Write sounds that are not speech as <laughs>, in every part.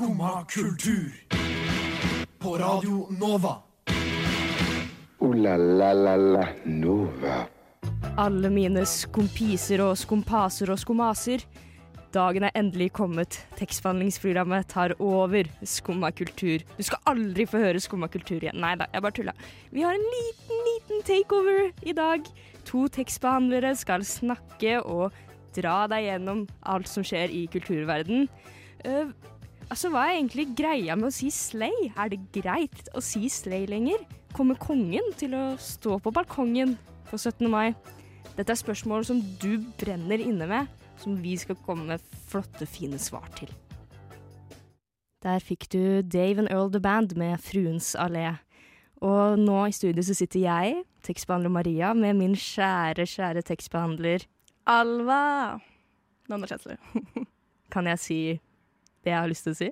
Skumma kultur. På Radio Nova. O-la-la-la-la Nova. Alle mine skumpiser og skumpaser og skumaser. Dagen er endelig kommet. Tekstbehandlingsprogrammet tar over Skumma kultur. Du skal aldri få høre Skumma kultur igjen. Nei da, jeg bare tulla. Vi har en liten, liten takeover i dag. To tekstbehandlere skal snakke og dra deg gjennom alt som skjer i kulturverden. Uh, altså, hva er egentlig greia med å si slay? Er det greit å si slay lenger? Kommer kongen til å stå på balkongen på 17. mai? Dette er spørsmål som du brenner inne med, som vi skal komme med flotte, fine svar til. Der fikk du Dave and Earl The Band med Fruens allé. Og nå i studio så sitter jeg, tekstbehandler Maria, med min kjære, kjære tekstbehandler. Alva. Navnet Kjensli. <laughs> Kan jeg si det jeg har lyst til å si?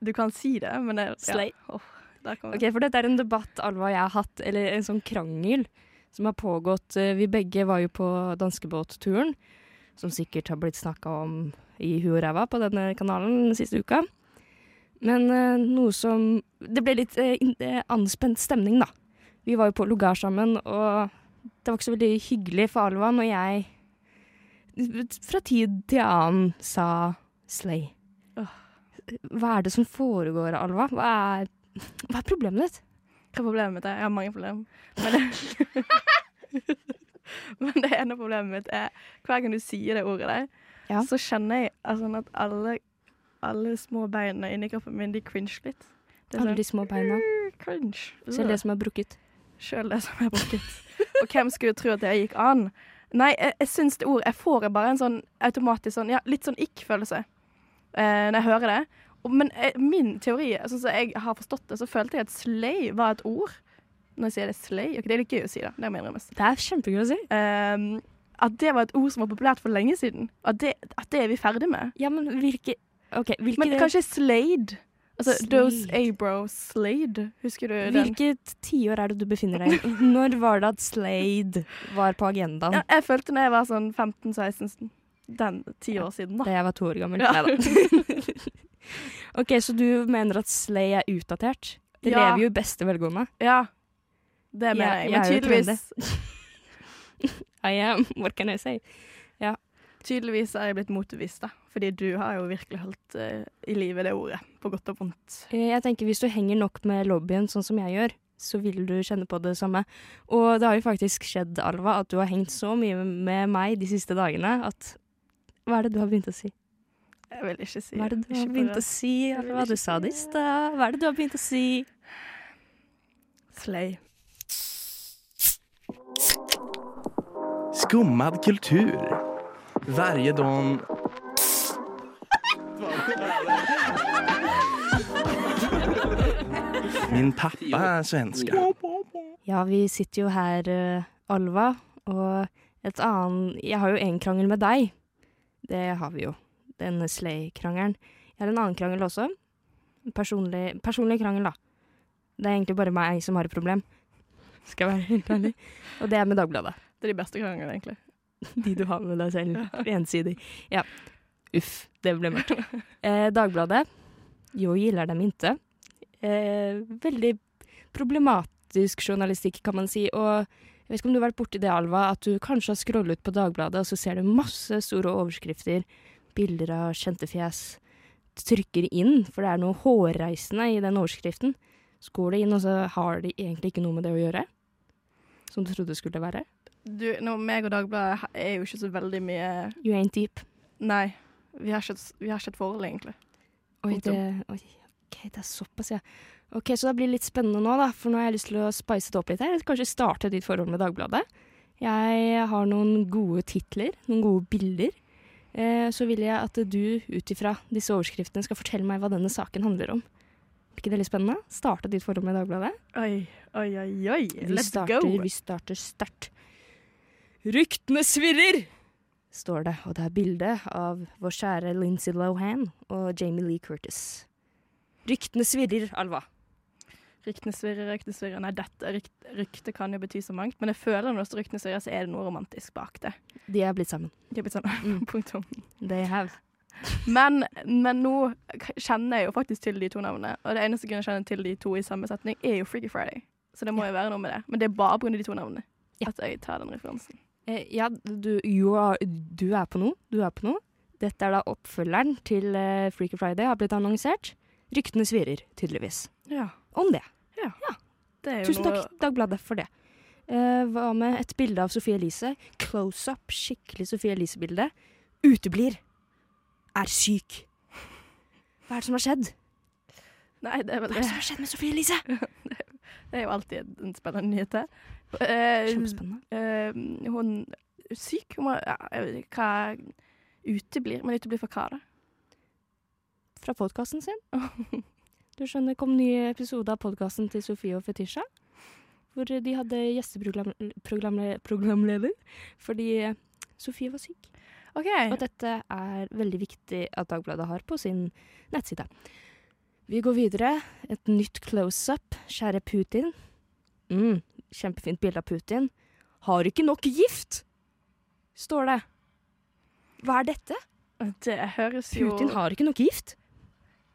Du kan si det, men det Slay. Ja. Oh, Ok, For dette er en debatt Alva og jeg har hatt, eller en sånn krangel, som har pågått eh, Vi begge var jo på danskebåtturen, som sikkert har blitt snakka om i huet og ræva på denne kanalen den siste uka. Men eh, noe som Det ble litt eh, anspent stemning, da. Vi var jo på lugar sammen, og det var ikke så veldig hyggelig for Alva når jeg fra tid til annen sa slay. Hva er det som foregår, Alva? Hva er, hva er problemet ditt? Hva er problemet mitt? Jeg har mange problemer. Men det, <laughs> men det ene problemet mitt er hver gang du sier det ordet der, Ja. så kjenner jeg altså, at alle, alle små beina inni kroppen min de cringe litt. Det er Alle de sånn små beina. cringe. Selv det som er brukket. Selv det som er brukket. Og hvem skulle tro at det gikk an? Nei, jeg, jeg syns det ordet Jeg får bare en sånn automatisk sånn, ja, litt sånn ikk-følelse når jeg hører det. Og, men eh, min teori, sånn som jeg har forstått det, så følte jeg at slay var et ord. Når jeg sier det slay okay, Det er litt gøy å si, da. Det må. Det er kjempegøy å si. Um, at det var et ord som var populært for lenge siden. At det, at det er vi ferdig med. Ja, men hvilke okay, hvilke, Men kanskje Slade? Altså Those Slade. Abro Slade. Husker du den? hvilket tiår er det du befinner deg i? <laughs> Når var det at Slade var på agendaen? Ja, jeg følte når jeg var sånn 15-16 Den ti år siden, da. Da jeg var to år gammel? Ja. <laughs> OK, så du mener at Slay er utdatert? Det Ja. lever jo i beste velgående. Ja. Det mener Jeg- Men tydeligvis, <laughs> I am, what can I say? tydeligvis er jeg blitt motbevist, da. Fordi du har jo virkelig holdt uh, i live det ordet. På godt og vondt. Eh, Jeg tenker Hvis du henger nok med lobbyen, sånn som jeg gjør, så vil du kjenne på det samme. Og det har jo faktisk skjedd, Alva, at du har hengt så mye med meg de siste dagene at Hva er det du har begynt å si? Jeg vil ikke si Hva er det du har begynt å si, Hva? Du sa det i stad. Hva er det du har begynt å si? Slay. Skummad kultur. Varje dag... Min pappa er svenska. Ja, vi sitter jo her, eh, Alva, og et annet Jeg har jo en krangel med deg. Det har vi jo. Den Slay-krangelen. Jeg har en annen krangel også. Personlig, personlig krangel, da. Det er egentlig bare meg som har et problem. Skal jeg være helt ærlig. Og det er med Dagbladet. Det er de beste kranglene, egentlig. De du har med deg selv. Ensidig. Ja. Uff, det ble mørkt. Eh, Dagbladet. Jo gilder dem inte. Eh, veldig problematisk journalistikk, kan man si. Og jeg vet ikke om du har vært borti det, Alva, at du kanskje har scrollet på Dagbladet, og så ser du masse store overskrifter, bilder av kjente fjes. Du trykker inn, for det er noe hårreisende i den overskriften. Så går det inn, og så har de egentlig ikke noe med det å gjøre. Som du trodde det skulle være. Du, nå, meg og Dagbladet er jo ikke så veldig mye You ain't deep. Nei. Vi har ikke vi har ikke et forhold, egentlig. Oi, det, oi, ok, det er såpass, ja. Ok, Så det blir litt spennende nå, da, for nå har jeg lyst til å spice det opp litt her. Kanskje starte ditt forhold med Dagbladet. Jeg har noen gode titler, noen gode bilder. Eh, så vil jeg at du ut ifra disse overskriftene skal fortelle meg hva denne saken handler om. Er ikke det litt spennende? Starte ditt forhold med Dagbladet. Oi, oi, oi, oi. Vi Let's starter, go. Vi starter sterkt. Ryktene svirrer! står det, og det er bilde av vår kjære Lindsay Lohan og Jamie Lee Curtis. Ryktene svirrer, Alva. Ryktene svirrer, ryktene svirrer. Nei, dette ryktet rykte kan jo bety så mangt, men jeg føler når det ryktene svirrer, så er det noe romantisk bak det. De er blitt sammen. De er blitt sammen. Mm. <laughs> punktum. They have. Men, men nå kjenner jeg jo faktisk til de to navnene, og det eneste grunnen jeg kjenner til de to i samme setning, er jo Freaky Friday. Så det må jo være noe med det. Men det er bare pga. de to navnene Ja. at jeg tar den referansen. Eh, ja, du, are, du er på noe. Du er på noe. Dette er da oppfølgeren til uh, Freaky Friday, har blitt annonsert. Ryktene svirrer, tydeligvis. Ja. Om det. Det er jo Tusen noe takk, Dagbladet, for det. Uh, hva med et bilde av Sophie Elise? Close up, skikkelig Sophie Elise-bilde. Uteblir. Er syk. Hva er det som har skjedd? Nei, det er vel Hva er det. det som har skjedd med Sophie Elise? <laughs> Det er jo alltid en spennende nyhet. det. Eh, Kjempespennende. Uh, hun er syk. Hun må, ja, hva uteblir. Men uteblir for hva, da? Fra podkasten sin. <laughs> Du skjønner, kom ny episode av podkasten til Sofie og Fetisha. Hvor de hadde gjesteprogramleder fordi Sofie var syk. Okay. Og dette er veldig viktig at Dagbladet har på sin nettside. Vi går videre. Et nytt close-up. Kjære Putin. Mm, kjempefint bilde av Putin. Har ikke nok gift, står det. Hva er dette? Det høres jo Putin har ikke nok gift.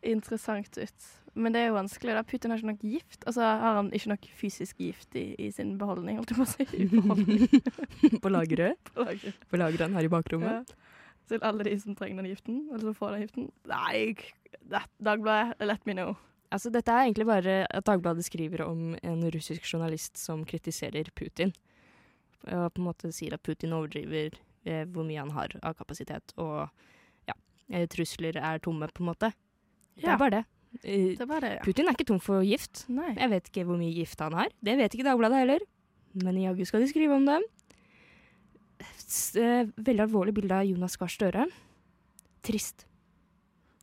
interessant ut. Men det er jo vanskelig. da. Putin har ikke nok gift. Altså har han ikke nok fysisk gift i, i sin beholdning, holdt jeg på å si. <laughs> I beholdning. på lageret. <laughs> på lageret På lageret her i bakrommet. Ja. Til alle de som trenger den giften, eller som får den giften. Nei, Dagbladet, let me know. Altså, dette er egentlig bare at Dagbladet skriver om en russisk journalist som kritiserer Putin. Og på en måte sier at Putin overdriver eh, hvor mye han har av kapasitet, og ja, eh, trusler er tomme, på en måte. Det Ja. er bare det. Eh, Det var det, ja. Putin er ikke tom for gift. Nei. Jeg vet ikke hvor mye gift han har. Det vet ikke Dagbladet heller. Men jaggu skal de skrive om det. Eh, Veldig alvorlig bilde av Jonas Gahr Støre. Trist.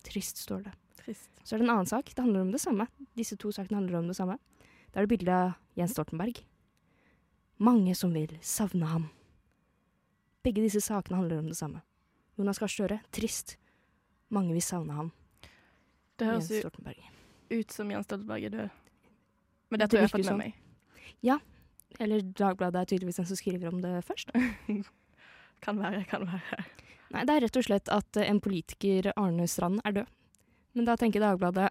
Trist, står det. Trist. Så er det en annen sak. Det handler om det samme. Disse to sakene handler om det samme. Da er det bilde av Jens Stoltenberg. Mange som vil savne ham. Begge disse sakene handler om det samme. Jonas Gahr Støre, trist. Mange vil savne ham. Det høres Jens jo Stoltenberg. ut som Jens Stoltenberg er død. Men det Det tror jeg har fått med meg. Ja. Eller Dagbladet er tydeligvis den som skriver om det først. <laughs> Kan være, kan være. Nei, det er rett og slett at eh, en politiker, Arne Strand, er død. Men da tenker Dagbladet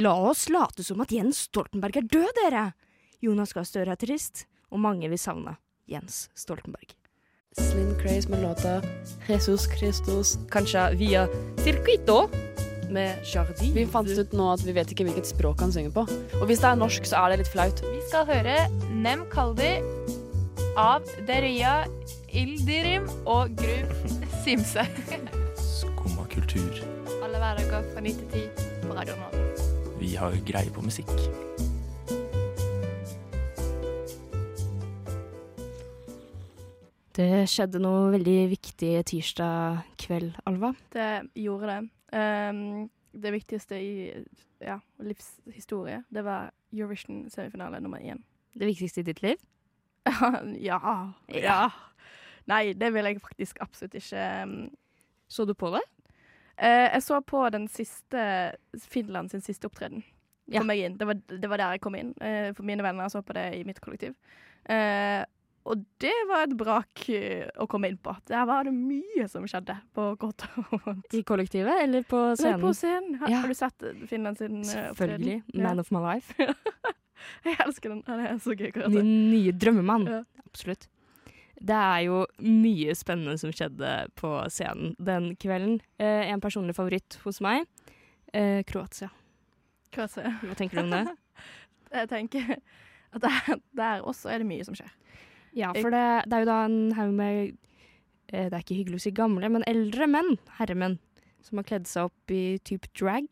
La oss late som at Jens Stoltenberg er død, dere! Jonas Gahr Støre er trist, og mange vil savne Jens Stoltenberg. Slim Craze med låta Jesus Christus. Kanskje via Circuito med Jardin. Vi fant ut nå at vi vet ikke hvilket språk han synger på. Og hvis det er norsk, så er det litt flaut. Vi skal høre Nem Kaldi av Deria Ildirim og Gru Simse. Skumma kultur. Alle hverdager fra 9 til 10 på Radio Nå Vi har greie på musikk. Det skjedde noe veldig viktig tirsdag kveld, Alva. Det gjorde det. Ehm, det viktigste i ja, livshistorie, det var Eurovision-semifinale nummer én. Det viktigste i ditt liv. <laughs> ja. Ja. Nei, det vil jeg faktisk absolutt ikke. ehm. Så du på det? Eh, jeg så på den siste Finland sin siste opptreden. Ja. Det var, det var der jeg kom inn. Eh, for mine venner så på det i mitt kollektiv. Eh, og det var et brak eh, å komme inn på. Der var det mye som skjedde, på godt og vondt. I kollektivet eller på scenen? på scenen. Har, Ja. har du sett eh, Finland sin eh, Selvfølgelig. opptreden? Man of my life. <laughs> Jeg elsker den. Den er så gøy. Min nye drømmemann. Ja. Absolutt. Det er jo mye spennende som skjedde på scenen den kvelden. Eh, en personlig favoritt hos meg. Eh, Kroatia. Hva? Hva tenker du om det? <laughs> Jeg tenker at der, der også er det mye som skjer. Ja, for det, det er jo da en haug med eh, Det er ikke hyggelig å si gamle, men eldre menn, herremenn, som har kledd seg opp i type drag.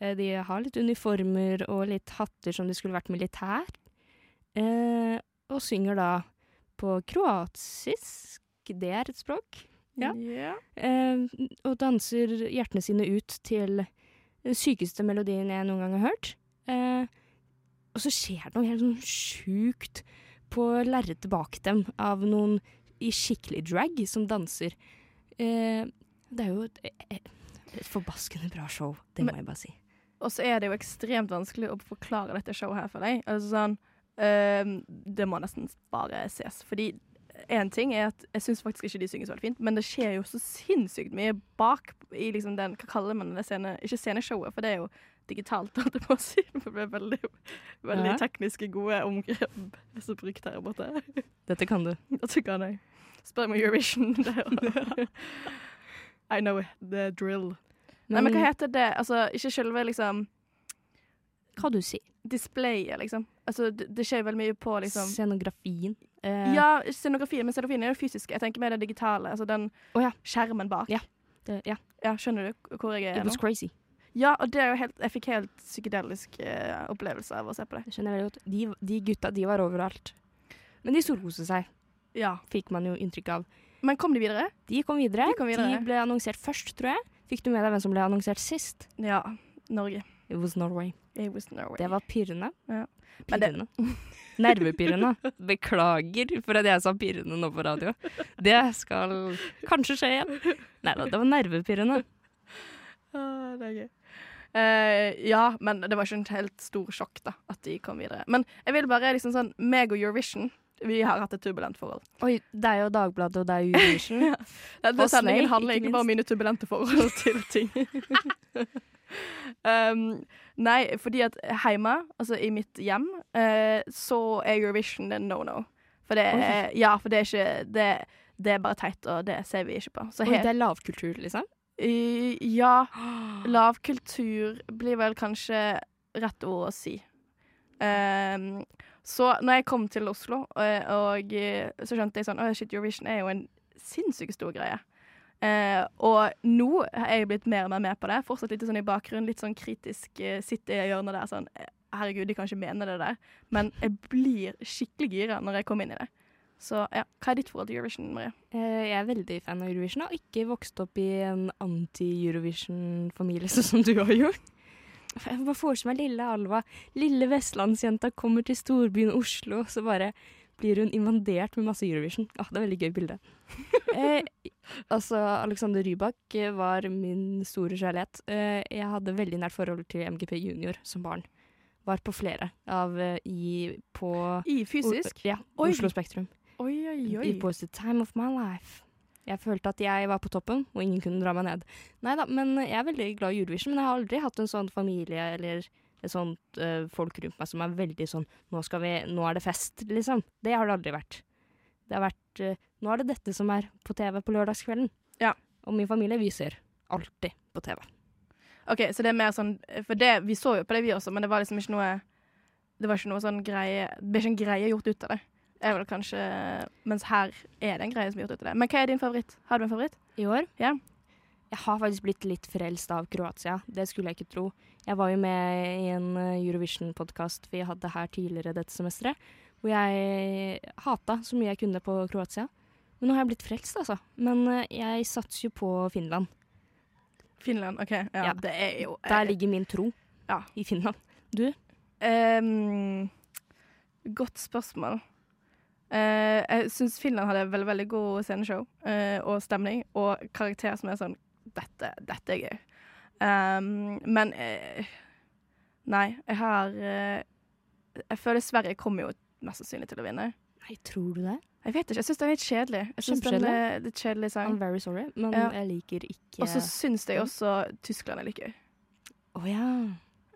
Eh, de har litt uniformer og litt hatter som de skulle vært militær. Eh, og synger da på kroatisk. Det er et språk. Ja. Eh, og danser hjertene sine ut til den sykeste melodien jeg noen gang har hørt. Eh, og så skjer det noe helt sånn sjukt på lerretet bak dem av noen i skikkelig drag som danser. Eh, det er jo et, et, et forbaskende bra show, det må Men- jeg bare si. Og så er det jo ekstremt vanskelig å forklare dette showet her for deg. Altså sånn, øhm, det må nesten bare ses. Fordi én ting er at jeg syns faktisk ikke de synger så veldig fint, men det skjer jo så sinnssykt mye bak i liksom den Hva kaller man det? Scene, ikke sceneshowet, for det er jo digitalt, holdt jeg på å si. Det er veldig, veldig Ja. tekniske, gode omgrep <laughs> som brukt her borte. Dette kan du. Dette kan jeg. Spør meg Eurovision. <laughs> I know it. The drill. Nei, men hva heter det? Altså, ikke selve liksom Hva du sier? displayet, liksom. Altså, det, det skjer veldig mye på liksom Scenografien. Eh, Ja, scenografien, men scenografien er jo fysisk. Jeg tenker mer det digitale. Altså den oh, ja. skjermen bak. Ja. det, ja. Ja, skjønner du hvor jeg er It was nå? crazy. Ja, og det er jo helt, jeg fikk helt psykedelisk uh, opplevelse av å se på det. Det skjønner jeg veldig godt. De, de gutta, de var overalt. Men de storkoste seg, Ja. fikk man jo inntrykk av. Men kom de videre? De kom videre. De kom videre. De ble annonsert først, tror jeg. Fikk du med deg hvem som ble annonsert sist? Ja. Norge. It was Norway. It was Norway. Det var pirrende. Ja. Pirrende. Nervepirrende. <laughs> Beklager for at jeg sa pirrende nå på radio. Det skal kanskje skje igjen. Nei da, det var nervepirrende. Ah, det er gøy. Eh, ja, men det var ikke en helt stor sjokk da, at de kom videre. Men jeg vil bare liksom sånn Meg og Eurovision, vi har hatt et turbulent forhold. Oi, det er jo Dagbladet og det er Eurovision. <laughs> Denne Og sendingen handler ikke ikke bare om mine turbulente forhold <laughs> til ting. um, nei, fordi at hjemme, altså i mitt hjem, uh, så er Eurovision en no-no. For det er, ja, for det er ikke det, det er bare teit, og det ser vi ikke på. Så Oi, det er lavkultur, liksom? Ja, lavkultur blir vel kanskje rett ord å si. Um, så når jeg kom til Oslo, og, og eh, så skjønte jeg sånn Å, shit, Eurovision er jo en sinnssykt stor greie. Uh, og nå er jeg blitt mer og mer med på det. Fortsatt litt sånn i bakgrunnen, litt sånn kritisk. Uh, sitte i hjørnet der sånn eh, Herregud, de kan ikke mene det der. Men jeg blir skikkelig gira når jeg kommer inn i det. Så ja, hva er ditt forhold til Eurovision, Marie? Eh, Jeg er veldig fan av Eurovision. og Har ikke vokst opp i en anti-Eurovision-familie <laughs> sånn som du har gjort. Jeg bare forestiller meg lille Alva, lille vestlandsjenta, kommer til storbyen Oslo, så bare blir hun invadert med masse Eurovision. Ah, det er et veldig gøy bilde. <laughs> eh, altså, Alexander Rybak eh, var min store kjærlighet. Eh, jeg hadde veldig nært forhold til MGP Junior som barn. Var på flere av eh, i på I fysisk? Ja, Oi. Oslo Spektrum. Oi, oi, oi. It was the time of my life. Jeg følte at jeg var på toppen, og ingen kunne dra meg ned. Nei da, men jeg er veldig glad i Eurovision, men jeg har aldri hatt en sånn familie eller et sånt uh, folk rundt meg som er veldig sånn nå, vi, 'Nå er det fest', liksom. Det har det aldri vært. Det har vært uh, Nå er det dette som er på TV på lørdagskvelden. Ja. Og min familie, vi ser alltid på TV. OK, så det er mer sånn For det, vi så jo på det, vi også, men det var liksom ikke noe Det var ikke noe sånn greie Det ble ikke en greie gjort ut av det. Er vel kanskje Mens her er det en greie som er gjort ut av det. Men hva er din favoritt? Har du en favoritt? I år? Ja. Jeg har faktisk blitt litt frelst av Kroatia. Det skulle jeg ikke tro. Jeg var jo med i en eh, Eurovision-podkast vi hadde her tidligere dette semesteret, hvor jeg hata så mye jeg kunne på Kroatia. Men nå har jeg blitt frelst, altså. Men eh, jeg satser jo på Finland. Finland. OK. Ja, Ja. det er jo Der ligger min tro. Ja. I Finland. Ehm, Godt spørsmål. Eh, jeg syns Finland hadde veldig veldig god sceneshow uh, og stemning, og karakter som er sånn Dette, dette er gøy. Um, men uh, Nei, jeg har Jeg føler Sverige kommer jo mest sannsynlig til å vinne. Nei, tror du det? Jeg vet ikke, jeg syns den er litt kjedelig. Jeg synes den er litt kjedelig sang. I'm very sorry, men Ja. jeg liker ikke Og så syns jeg også Tyskland er litt gøy. Å ja.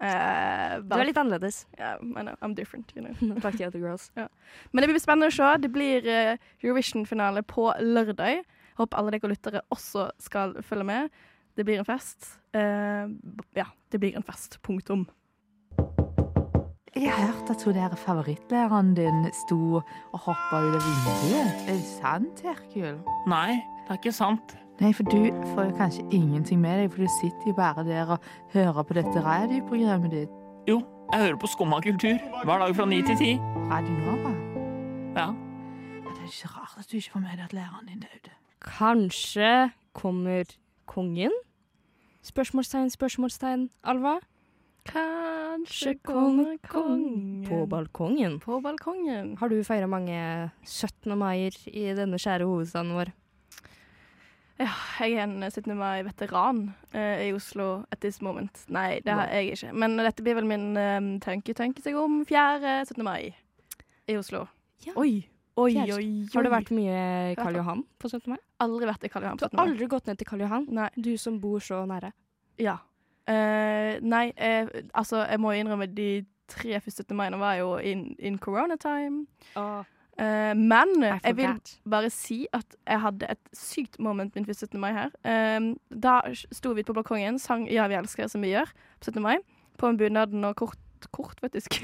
Eh, Du er litt annerledes. Yeah, I know, I'm different, you know. Takk til Other Girls. Men det blir spennende å se. Det blir uh, Eurovision-finale på lørdag. Håper alle dere lyttere også skal følge med. Det blir en fest. Uh, ja, det blir en fest. Punktum. Jeg har hørt at hun der favorittlæreren din sto og hoppa ut av vinduet. Er det sant, Herkul? Nei, det er ikke sant. Nei, for du får jo kanskje ingenting med deg, for du sitter jo bare der og hører på dette radioprogrammet ditt. Jo, jeg hører på Skumma kultur hver dag fra ni til ti. Radio Nova. Ja. Ja, det er ikke rart at du ikke får med deg at læreren din døde. Kanskje kommer kongen? Spørsmålstegn, spørsmålstegn, Alva? Kanskje kommer kongen på balkongen. På balkongen. Har du feira mange 17. maier i denne kjære hovedstaden vår? Ja, jeg er en 17. mai-veteran uh, i Oslo at this moment. Nei, det har jeg ikke. Men dette blir vel min um, tenke, tenke seg om 4. 17. mai i Oslo. Ja. Oi, Oi, oi, oi. Har du vært mye i Karl Johan på 17. mai? Aldri vært i Karl Johan. på 17. mai. Du har aldri gått ned til Karl Johan? Nei. Du som bor så nære. Ja. Uh, nei, eh, altså, jeg må innrømme de tre første 17. mai var jo in, in corona time. Eh, men jeg vil bare si at jeg hadde et sykt moment min for 17. mai her. Uh, da sto vi på balkongen, sang 'Ja, vi elsker' som vi gjør på 17. mai, på en bunaden og kort, kort faktisk.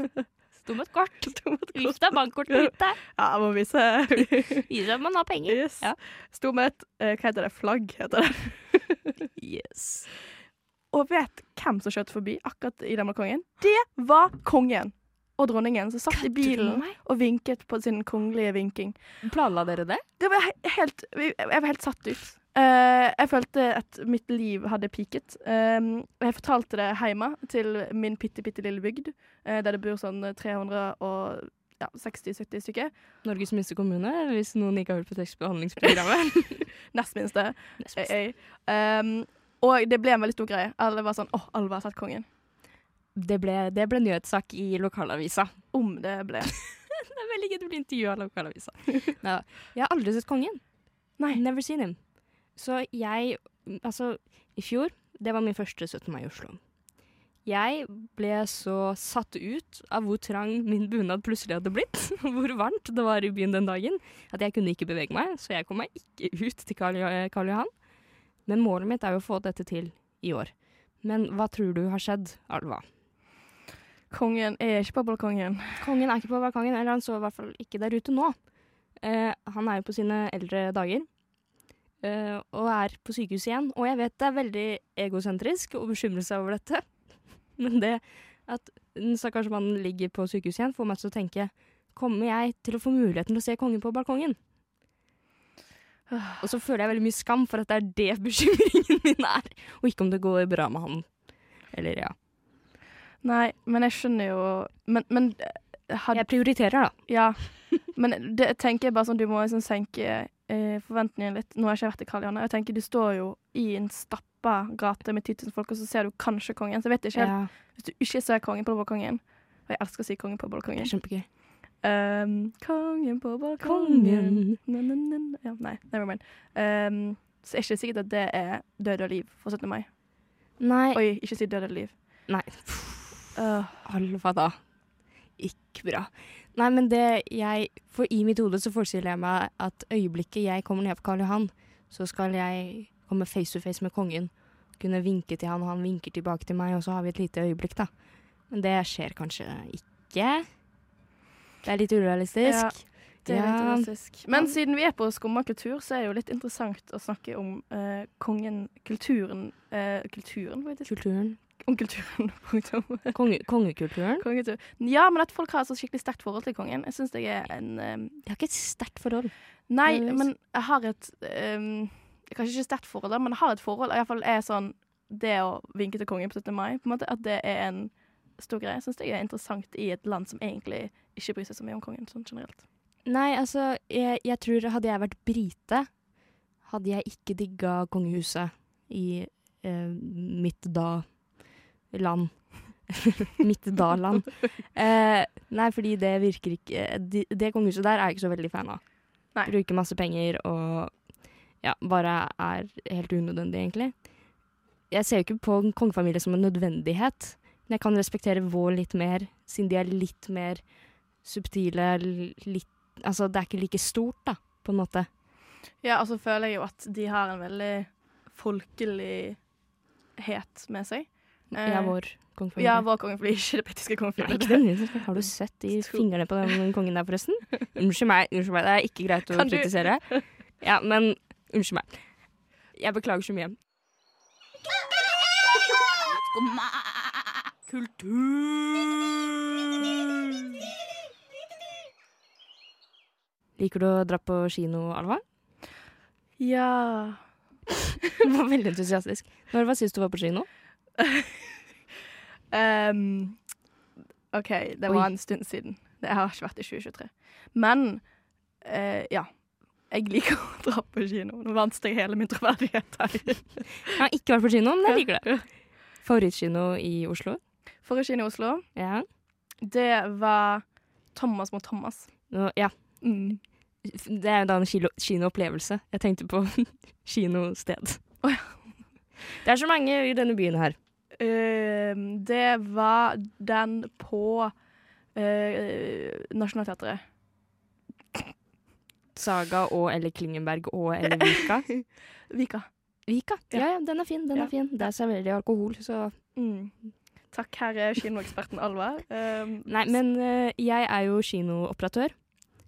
<laughs> Sto med et kort. Vis deg bankkortet ditt. <laughs> Ja, jeg må vise. <laughs> Vise at man har penger. Yes. Ja. Sto med et uh, Hva heter det? Flagg, heter det. Yes. Og vet hvem som skjøt forbi akkurat i den balkongen? Det var kongen og dronningen som satt i bilen og vinket på sin kongelige vinking. Planla dere det? Det var helt Jeg var helt satt ut. Uh, jeg følte at mitt liv hadde peaket. Uh, jeg fortalte det hjemme til min bitte, bitte lille bygd, uh, der det bor sånn 360-70 stykker. Norges minste kommune, hvis noen ikke har hørt på tekstbehandlingsprogrammet. <laughs> Nest minste. Ei, ei. Um, og det ble en veldig stor greie. Alle var sånn åh, alle har sett kongen. Det ble, det ble nyhetssak i lokalavisa. Om det ble. <laughs> Det er veldig gøy å bli intervjua av lokalavisa. <laughs> Neida. Jeg har aldri sett kongen. Nei. Never seen him. Så jeg Altså, i fjor, det var min første 17. mai i Oslo. Jeg ble så satt ut av hvor trang min bunad plutselig hadde blitt, <laughs> og hvor varmt det var i byen den dagen, at jeg kunne ikke bevege meg, så jeg kom meg ikke ut til Karl, Karl Johan. Men målet mitt er jo å få dette til i år. Men hva tror du har skjedd, Alva? Kongen er ikke på balkongen. Kongen er ikke på balkongen, eller han så i hvert fall ikke der ute nå. Eh, han er jo på sine eldre dager. eh, og er på sykehus igjen. Og jeg vet det er veldig egosentrisk å bekymre seg over dette. <laughs> Men det at den stakkars mannen ligger på sykehus igjen, får meg til å tenke Kommer jeg til å få muligheten til å se kongen på balkongen? Og så føler jeg veldig mye skam for at det er det bekymringen <laughs> min er, og ikke om det går bra med han. Eller ja. Nei, men jeg skjønner jo Men, men eh, had, Jeg prioriterer, da. Ja. Men det jeg tenker jeg bare sånn, du må liksom senke eh, forventningene litt. Nå har jeg ikke vært i Karl Johanne. Jeg tenker du står jo i en stappa gate med 10 000 folk, og så ser du kanskje kongen. Så jeg vet ikke helt Ja, Hvis du ikke ser kongen på balkongen Og jeg elsker å si kongen på det balkongen. er kjempegøy. Um, kongen på balkongen Kongen. na, na, na, na. Ja, Nei, never mind. Um, så er ikke sikkert at det er død og liv for 17. mai. Nei. Oi, ikke si død og liv. Nei. Uh, Alfa, da. Ikke bra. Nei, men det jeg For i mitt hode så forestiller jeg meg at øyeblikket jeg kommer ned på Karl Johan, så skal jeg komme face to face med kongen. Kunne vinke til han, og han vinker tilbake til meg, og så har vi et lite øyeblikk, da. Men det skjer kanskje ikke. Det er litt urealistisk. Ja, det er litt urealistisk. realistisk. Men siden vi er på skumma kultur, så er det jo litt interessant å snakke om eh, kongen, kulturen eh, Kulturen, faktisk. Kulturen. Om kulturen. <laughs> Konge, kongekulturen. Kongetur. Ja, men at folk har et så skikkelig sterkt forhold til kongen. Jeg syns det er en um... Jeg har ikke et sterkt forhold. Nei, jeg men jeg har et um, Kanskje ikke sterkt forhold, men jeg har et forhold. Iallfall er sånn Det å vinke til kongen på 17. mai, på en måte, at det er en stor greie. Jeg syns det er interessant i et land som egentlig ikke bryr seg så mye om kongen, sånn generelt. Nei, altså, jeg, jeg tror hadde jeg vært brite, hadde jeg ikke digga kongehuset i eh, mitt da land. <laughs> mitt da land. Eh, nei, fordi det virker ikke de, Det kongehuset der er jeg ikke så veldig fan av. Nei. Bruker masse penger og ja, bare er helt unødvendig, egentlig. Jeg ser jo ikke på en kongefamilie som en nødvendighet, men jeg kan respektere vår litt mer, siden de er litt mer subtile, litt Altså, det er ikke like stort, da, på en måte. Ja, og så føler jeg jo at de har en veldig folkelighet med seg. Eh, Ja, vår kongefamilie. Ja, vår kongefamilie, <laughs> ikke kongefamilie. Nei, ikke den minste. Har du <laughs> sett de fingrene på den kongen der, forresten? Unnskyld meg, unnskyld meg, det er ikke greit å kritisere. Ja, men unnskyld meg. Jeg beklager så mye. Kultur! Liker du å dra på kino, Alva? Ja <laughs> Du var veldig entusiastisk. Når var sist du var på kino? <laughs> Ehm, OK, det var Oi. en stund siden. Det har ikke vært i 2023. Men uh, ja. Jeg liker å dra på kino. Nå vant jeg hele min troverdighet her. Jeg har ikke vært på kino, men jeg liker det. Favorittkino i Oslo? Favorittkino i Oslo, Ja. det var Thomas mot Thomas. Nå, ja. Mm. Det er jo da en kinoopplevelse. Jeg tenkte på <laughs> kinosted. Å Det er så mange i denne byen her. Uh, det var den på uh, Nationaltheatret. Saga og eller Klingenberg og eller Vika. <laughs> Vika. Vika. Ja. Ja, ja, den er fin. Den Ja. er fin. Der serverer de alkohol, så Mm. Takk, her er kinoeksperten Alva. Um, Nei, men uh, jeg er jo kinooperatør,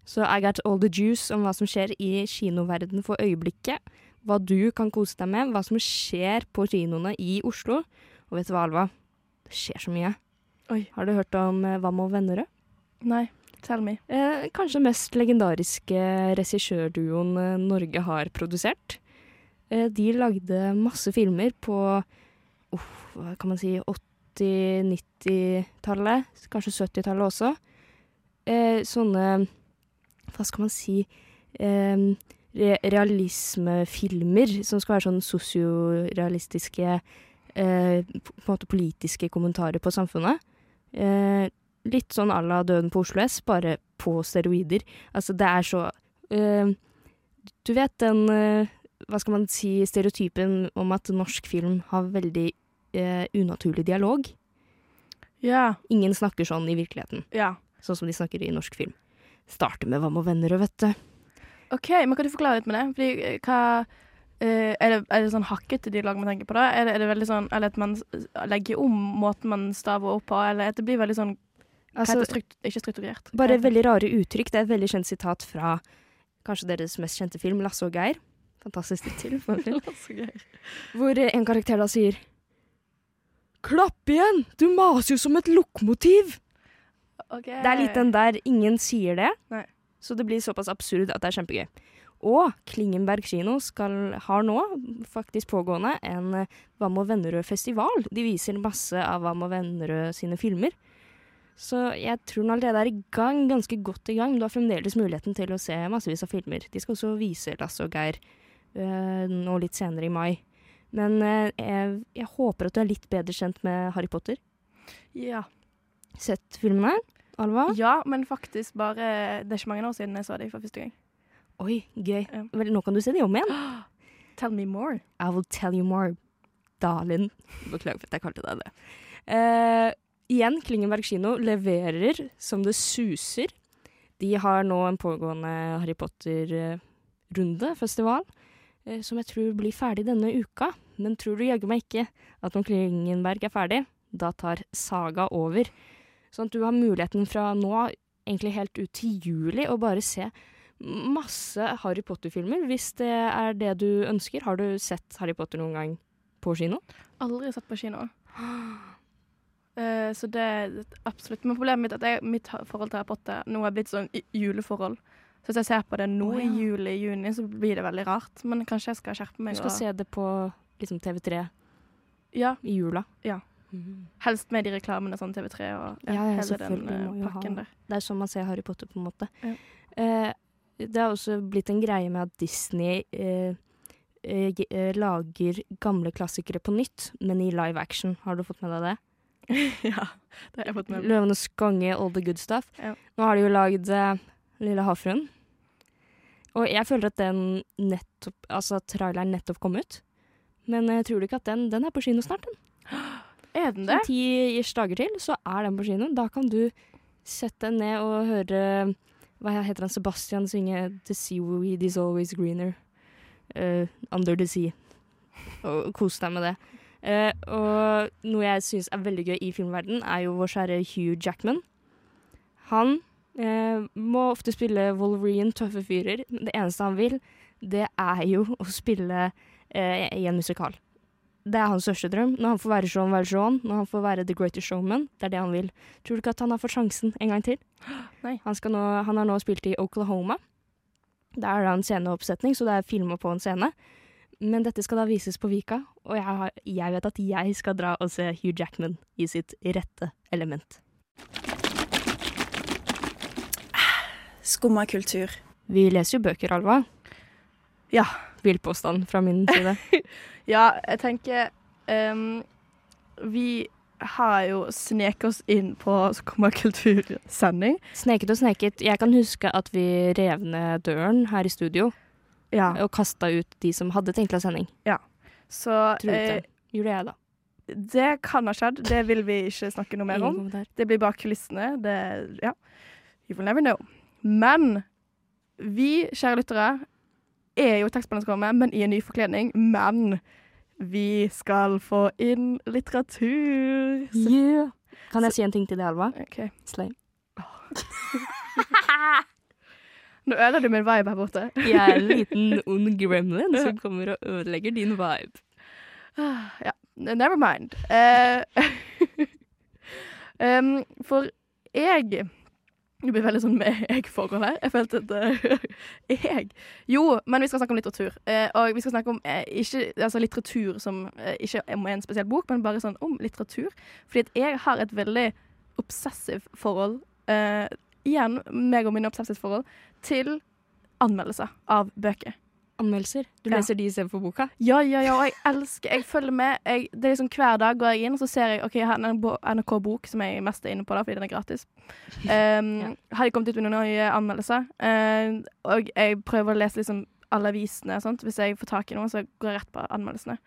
så I got all the juice om hva som skjer i kinoverden for øyeblikket. Hva du kan kose deg med, hva som skjer på kinoene i Oslo. Og vet du hva, Alva? Det skjer så mye. Oi. Har du hørt om eh, Hva med Vennerød? Nei, tell me. Eh, kanskje den mest legendariske regissørduoen eh, Norge har produsert. Eh, de lagde masse filmer på oh, hva kan man si 80-90-tallet, kanskje 70-tallet også. Eh, sånne Hva skal man si eh, re Realismefilmer som skal være sånn sosiorealistiske eh, på en måte politiske kommentarer på samfunnet. Eh, litt sånn à la Døden på Oslo S, bare på steroider. Altså, det er så eh, Du vet den eh, Hva skal man si Stereotypen om at norsk film har veldig eh, unaturlig dialog. Ja. Ingen snakker sånn i virkeligheten, ja. sånn som de snakker i norsk film. Starter med Hva med venner, vet du. OK, men kan du forklare litt med det? Fordi, eh, hva Uh, er, det, er det sånn hakkete dialog man tenker på da? Er det, er det veldig sånn Eller at man legger om måten man staver opp på, eller at det blir veldig sånn Altså. Strukt, Ikke strukturert. bare veldig rare uttrykk. Det er et veldig kjent sitat fra kanskje deres mest kjente film, Lasse og Geir. Fantastisk tittel en film. Så gøy. Hvor eh, en karakter da sier Klapp igjen! Du maser jo som et lokomotiv! Okay. Det er litt den der ingen sier det, Nei. Så det blir såpass absurd at det er kjempegøy. Og Klingenberg kino skal, har nå, faktisk pågående, en Vam og Vennerød-festival. De viser masse av Hva og Vennerød sine filmer. Så jeg tror den allerede er i gang, ganske godt i gang. Du har fremdeles muligheten til å se massevis av filmer. De skal også vise Lasse og Geir øh, nå litt senere i mai. Men øh, jeg, jeg håper at du er litt bedre kjent med Harry Potter. Ja. Sett filmene, Alva? ja, men faktisk bare Det er ikke mange år siden jeg så dem for første gang. Oi, gøy. Ja. Vel, nå kan du se dem om igjen. <gasps> Tell me more. I will tell you more, darling. Beklager for at jeg kalte deg det. Uh, igjen, Klingenberg kino leverer som det suser. De har nå en pågående Harry Potter-runde, festival, uh, som jeg tror blir ferdig denne uka. Men tror du jaggu meg ikke at når Klingenberg er ferdig, da tar Saga over. Sånn at du har muligheten fra nå, egentlig helt ut til juli, å bare se masse Harry Potter-filmer, hvis det er det du ønsker. Har du sett Harry Potter noen gang på kino? Aldri sett på kino. Eh, så det er absolutt. Men problemet mitt er at jeg, mitt forhold til Harry Potter nå er blitt sånn juleforhold. Så hvis jeg ser på det nå i ja. juli-juni, så blir det veldig rart. Men kanskje jeg skal skjerpe meg. Du skal og- se det på liksom, TV3 Ja, i jula. Ja. Mhm. helst med de reklamene sånn TV3 og Ja, ja, hele den eh, pakken der. Det er sånn man ser Harry Potter, på en måte. Ja. Eh, det har også blitt en greie med at Disney eh, eh, eh, lager gamle klassikere på nytt, men i live action. Har du fått med deg det? <laughs> ja, det har jeg fått med meg. 'Løvenes konge', all the good stuff. Ja. Nå har de jo lagd 'Lille havfruen'. Og jeg føler at den nettopp Altså traileren nettopp kom ut. Men jeg tror du ikke at den Den er på kino snart, den. <gasps> Er den Om det? ti ish dager til, så er den på kino. Da kan du sette deg ned og høre Hva heter han Sebastian synge 'The seaweed is always greener'. Uh, 'Under the sea'. Og kose deg med det. Uh, og noe jeg syns er veldig gøy i filmverden, er jo vår kjære Hugh Jackman. Han uh, må ofte spille Wolverine, tøffe fyrer. Det eneste han vil, det er jo å spille i en musikal. Det er hans største drøm. Når han får være Jean Valjean, når han får være The Greatest Showman, det er det han vil. Tror du ikke at han har fått sjansen en gang til? <gasps> Nei. Han, skal nå, han har nå spilt i Oklahoma. Der er det en sceneoppsetning, så det er filma på en scene. Men dette skal da vises på Vika, og jeg, har, jeg vet at jeg skal dra og se Hugh Jackman i sitt rette element. Skumma kultur. Vi leser jo bøker, Alva. Ja. Vill påstand fra min side. <laughs> Ja, jeg tenker um, Vi har jo sneket oss inn på Skummakultursending. Sneket og sneket. Jeg kan huske at vi rev ned døren her i studio Ja. og kasta ut de som hadde tenkt å ha sending. Ja. Så eh. Gjorde jeg, da. det kan ha skjedd. Det vil vi ikke snakke noe mer om. Det blir bak kulissene. Det Ja. You will never know. Men vi, kjære lyttere, er jo tekstbehandlingsrommet, men i en ny forkledning. Men vi skal få inn litteratur. Så- Yeah. Kan jeg si en ting til deg, Alva? OK. Slay. <laughs> Nå ødela du min vibe her borte. Jeg er en <laughs> liten ond gremlin som kommer og ødelegger din vibe. Ja, never mind. Uh, <laughs> um, for jeg Det blir veldig sånn med jeg-forhold her. Jeg følte at eh, <laughs> Jeg Jo, men vi skal snakke om litteratur. Eh, og vi skal snakke om eh, ikke, altså litteratur som ikke er en spesiell bok, men bare sånn om litteratur. Fordi at jeg har et veldig obsessivt forhold uh, Igjen meg og mine obsessivt forhold til anmeldelser av bøker. Anmeldelser. Du Ja. leser de istedenfor boka? Ja, ja, ja, og jeg elsker Jeg følger med. Jeg, det er liksom Hver dag går jeg inn, og så ser jeg OK, her er en NRK Bok, som jeg mest er inne på, da, fordi den er gratis. <laughs> Um, Har de kommet ut med noen nye anmeldelser? Um, og jeg prøver å lese liksom alle avisene. Sant? Hvis jeg får tak i noe, så går jeg rett på anmeldelsene.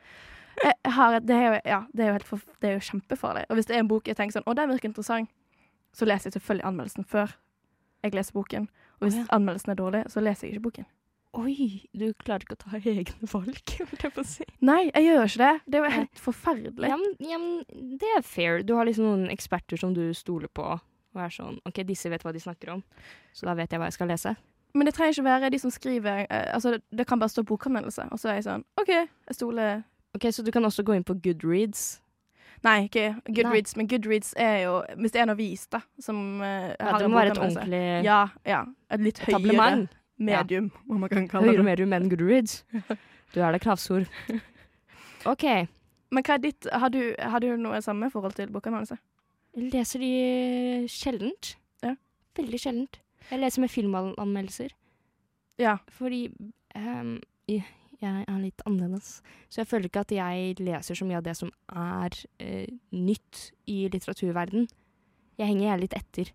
Jeg har det, er jo, ja, det, er for, det er jo kjempefarlig. Og hvis det er en bok jeg tenker sånn Å, den virker interessant, så leser jeg selvfølgelig anmeldelsen før jeg leser boken. Og hvis ja. anmeldelsen er dårlig, så leser jeg ikke boken. Oi, du klarer ikke å ta <laughs> egne valg, holdt jeg på å si. Nei, jeg gjør ikke det. Det er jo helt forferdelig. Ja, men, ja, men det er fair. Du har liksom noen eksperter som du stoler på, og er sånn OK, disse vet hva de snakker om, så da vet jeg hva jeg skal lese. Men det trenger ikke være de som skriver eh, Altså, det kan bare stå bokanmeldelse, og så er jeg sånn OK, jeg stoler OK, så du kan også gå inn på Goodreads. Nei, ikke Goodreads, men Goodreads er jo Hvis det er en avis, da, som eh, Ja, har det må være et ordentlig Ja, ja. Et litt høyere etablement. Medium, om man kan kalle Høyere det. medium enn Goodreads. <laughs> Du er det kravsord. <laughs> OK. Men hva er ditt Har du, har du noe samme forhold til bokanmeldelse? Jeg leser de sjeldent. Ja. Veldig sjeldent. Jeg leser med filmanmeldelser. Ja. Fordi um, jeg er litt annerledes. Så jeg føler ikke at jeg leser så mye av det som er uh, nytt i litteraturverden. Jeg henger gjerne litt etter.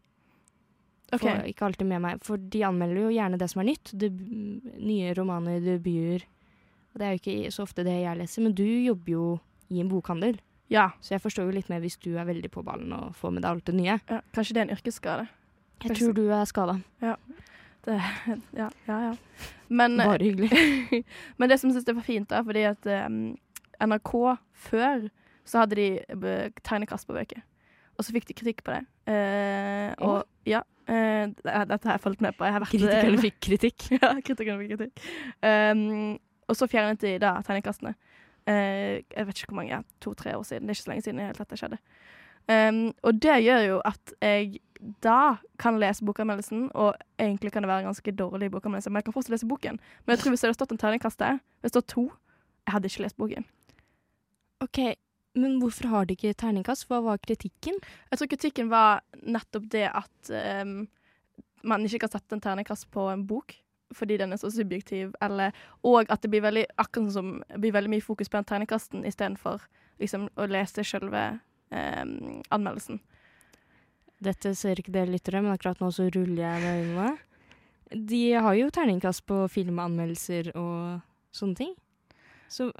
OK. Får ikke alltid med meg. For de anmelder jo gjerne det som er nytt. Deb nye romaner, debuter. Og det er jo ikke så ofte det jeg leser. Men du jobber jo i en bokhandel, Ja. så jeg forstår jo litt mer hvis du er veldig på ballen og får med deg alt det nye. ja. Kanskje det er en yrkesskade. Jeg tror du er skada. Det, ja, ja, ja. Men, Bare hyggelig. <laughs> men det som jeg syns var fint, da, fordi at um, NRK før så hadde de eh, tegnekast på bøker. Og så fikk de kritikk på det. Eh, og ja, eh, dette har jeg fulgt med på. Jeg har vært Kritikerne fikk kritikk. <laughs> ja, kritikerne fikk kritikk. Um, og så fjernet de da tegnekastene. Eh, jeg vet ikke hvor mange, ja, to-tre år siden. Det er ikke så lenge siden det hele tatt det skjedde. Um, og det gjør jo at jeg da kan lese bokanmeldelsen, og egentlig kan det være en ganske dårlig bokanmeldelse, men jeg kan fortsatt lese boken. Men jeg tror hvis det hadde stått en terningkast der, hvis det står to, jeg hadde ikke lest boken. OK, men hvorfor har de ikke terningkast? Hva var kritikken? Jeg tror kritikken var nettopp det at um, man ikke kan sette en terningkast på en bok fordi den er så subjektiv, eller, og at det blir veldig, akkurat som, blir veldig mye fokus på den terningkasten istedenfor liksom, å lese selve um, anmeldelsen. Dette ser ikke dere lyttere, men akkurat nå så ruller jeg med øynene. De har jo terningkast på filmanmeldelser og sånne ting. Så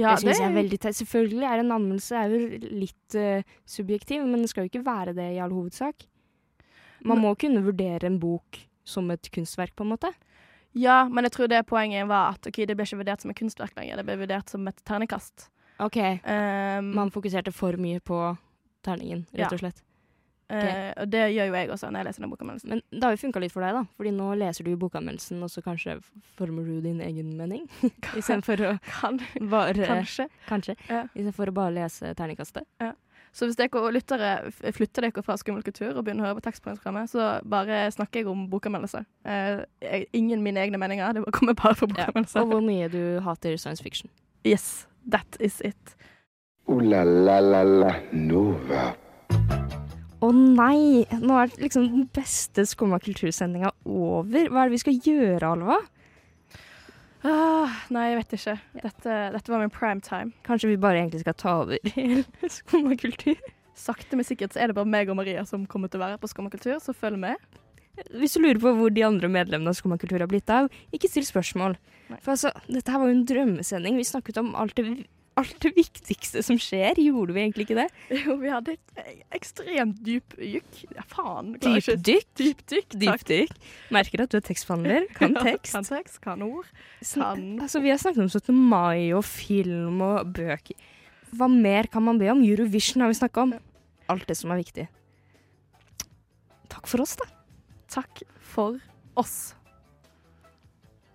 Ja, det syns jeg er veldig teit. Selvfølgelig er en anmeldelse er jo litt uh, subjektiv, men det skal jo ikke være det i all hovedsak. Man må kunne vurdere en bok som et kunstverk, på en måte. Ja, men jeg tror det poenget var at okay, det ble ikke vurdert som et kunstverk lenger, det ble vurdert som et ternekast. OK. Um, Man fokuserte for mye på terningen, rett og slett. Eh, og det gjør jo jeg også når jeg leser den bokanmeldelsen. Men det har jo funka litt for deg, da. Fordi nå leser du bokanmeldelsen, og så kanskje former du din egen mening. <laughs> Istedenfor å Kan, bare kanskje. Kanskje. Ja. Istedenfor å bare lese terningkastet. Så hvis dere lyttere flytter dere fra skummel kultur og begynner å høre på tekstprogrammet, så bare snakker jeg om bokanmeldelser. Eh, jeg- ingen mine egne meninger, det kommer bare fra Ja. Og hvor mye du hater science fiction. Yes, that is it. Uh, la la la la Nova. Å nei! Nå er liksom den beste Skumma kultursendinga over. Hva er det vi skal gjøre, Alva? Ah, nei, jeg vet ikke. Dette, dette var min prime time. Kanskje vi bare egentlig skal ta over <laughs> hele Skumma kultur? sakte, men sikkert så er det bare meg og Maria som kommer til å være på Skumma kultur, så følg med. Hvis du lurer på hvor de andre medlemmene av Skumma kultur har blitt av, ikke still spørsmål. Nei. For altså, dette her var jo en drømmesending. Vi snakket om alt det, alt det viktigste som skjer. Gjorde vi egentlig ikke det? Jo, vi hadde et ekstremt dyp dykk. Ja, faen. Dypdykk. Dypdykk, Dyp Dypdykk. Merker at du er tekstforhandler. <laughs> Kan tekst. kan tekst, kan ord. Kan. Altså, vi har snakket om 17. mai og film og bøker. Hva mer kan man be om? Eurovision har vi snakket om. Alt det som er viktig. Takk for oss, da. Takk for oss.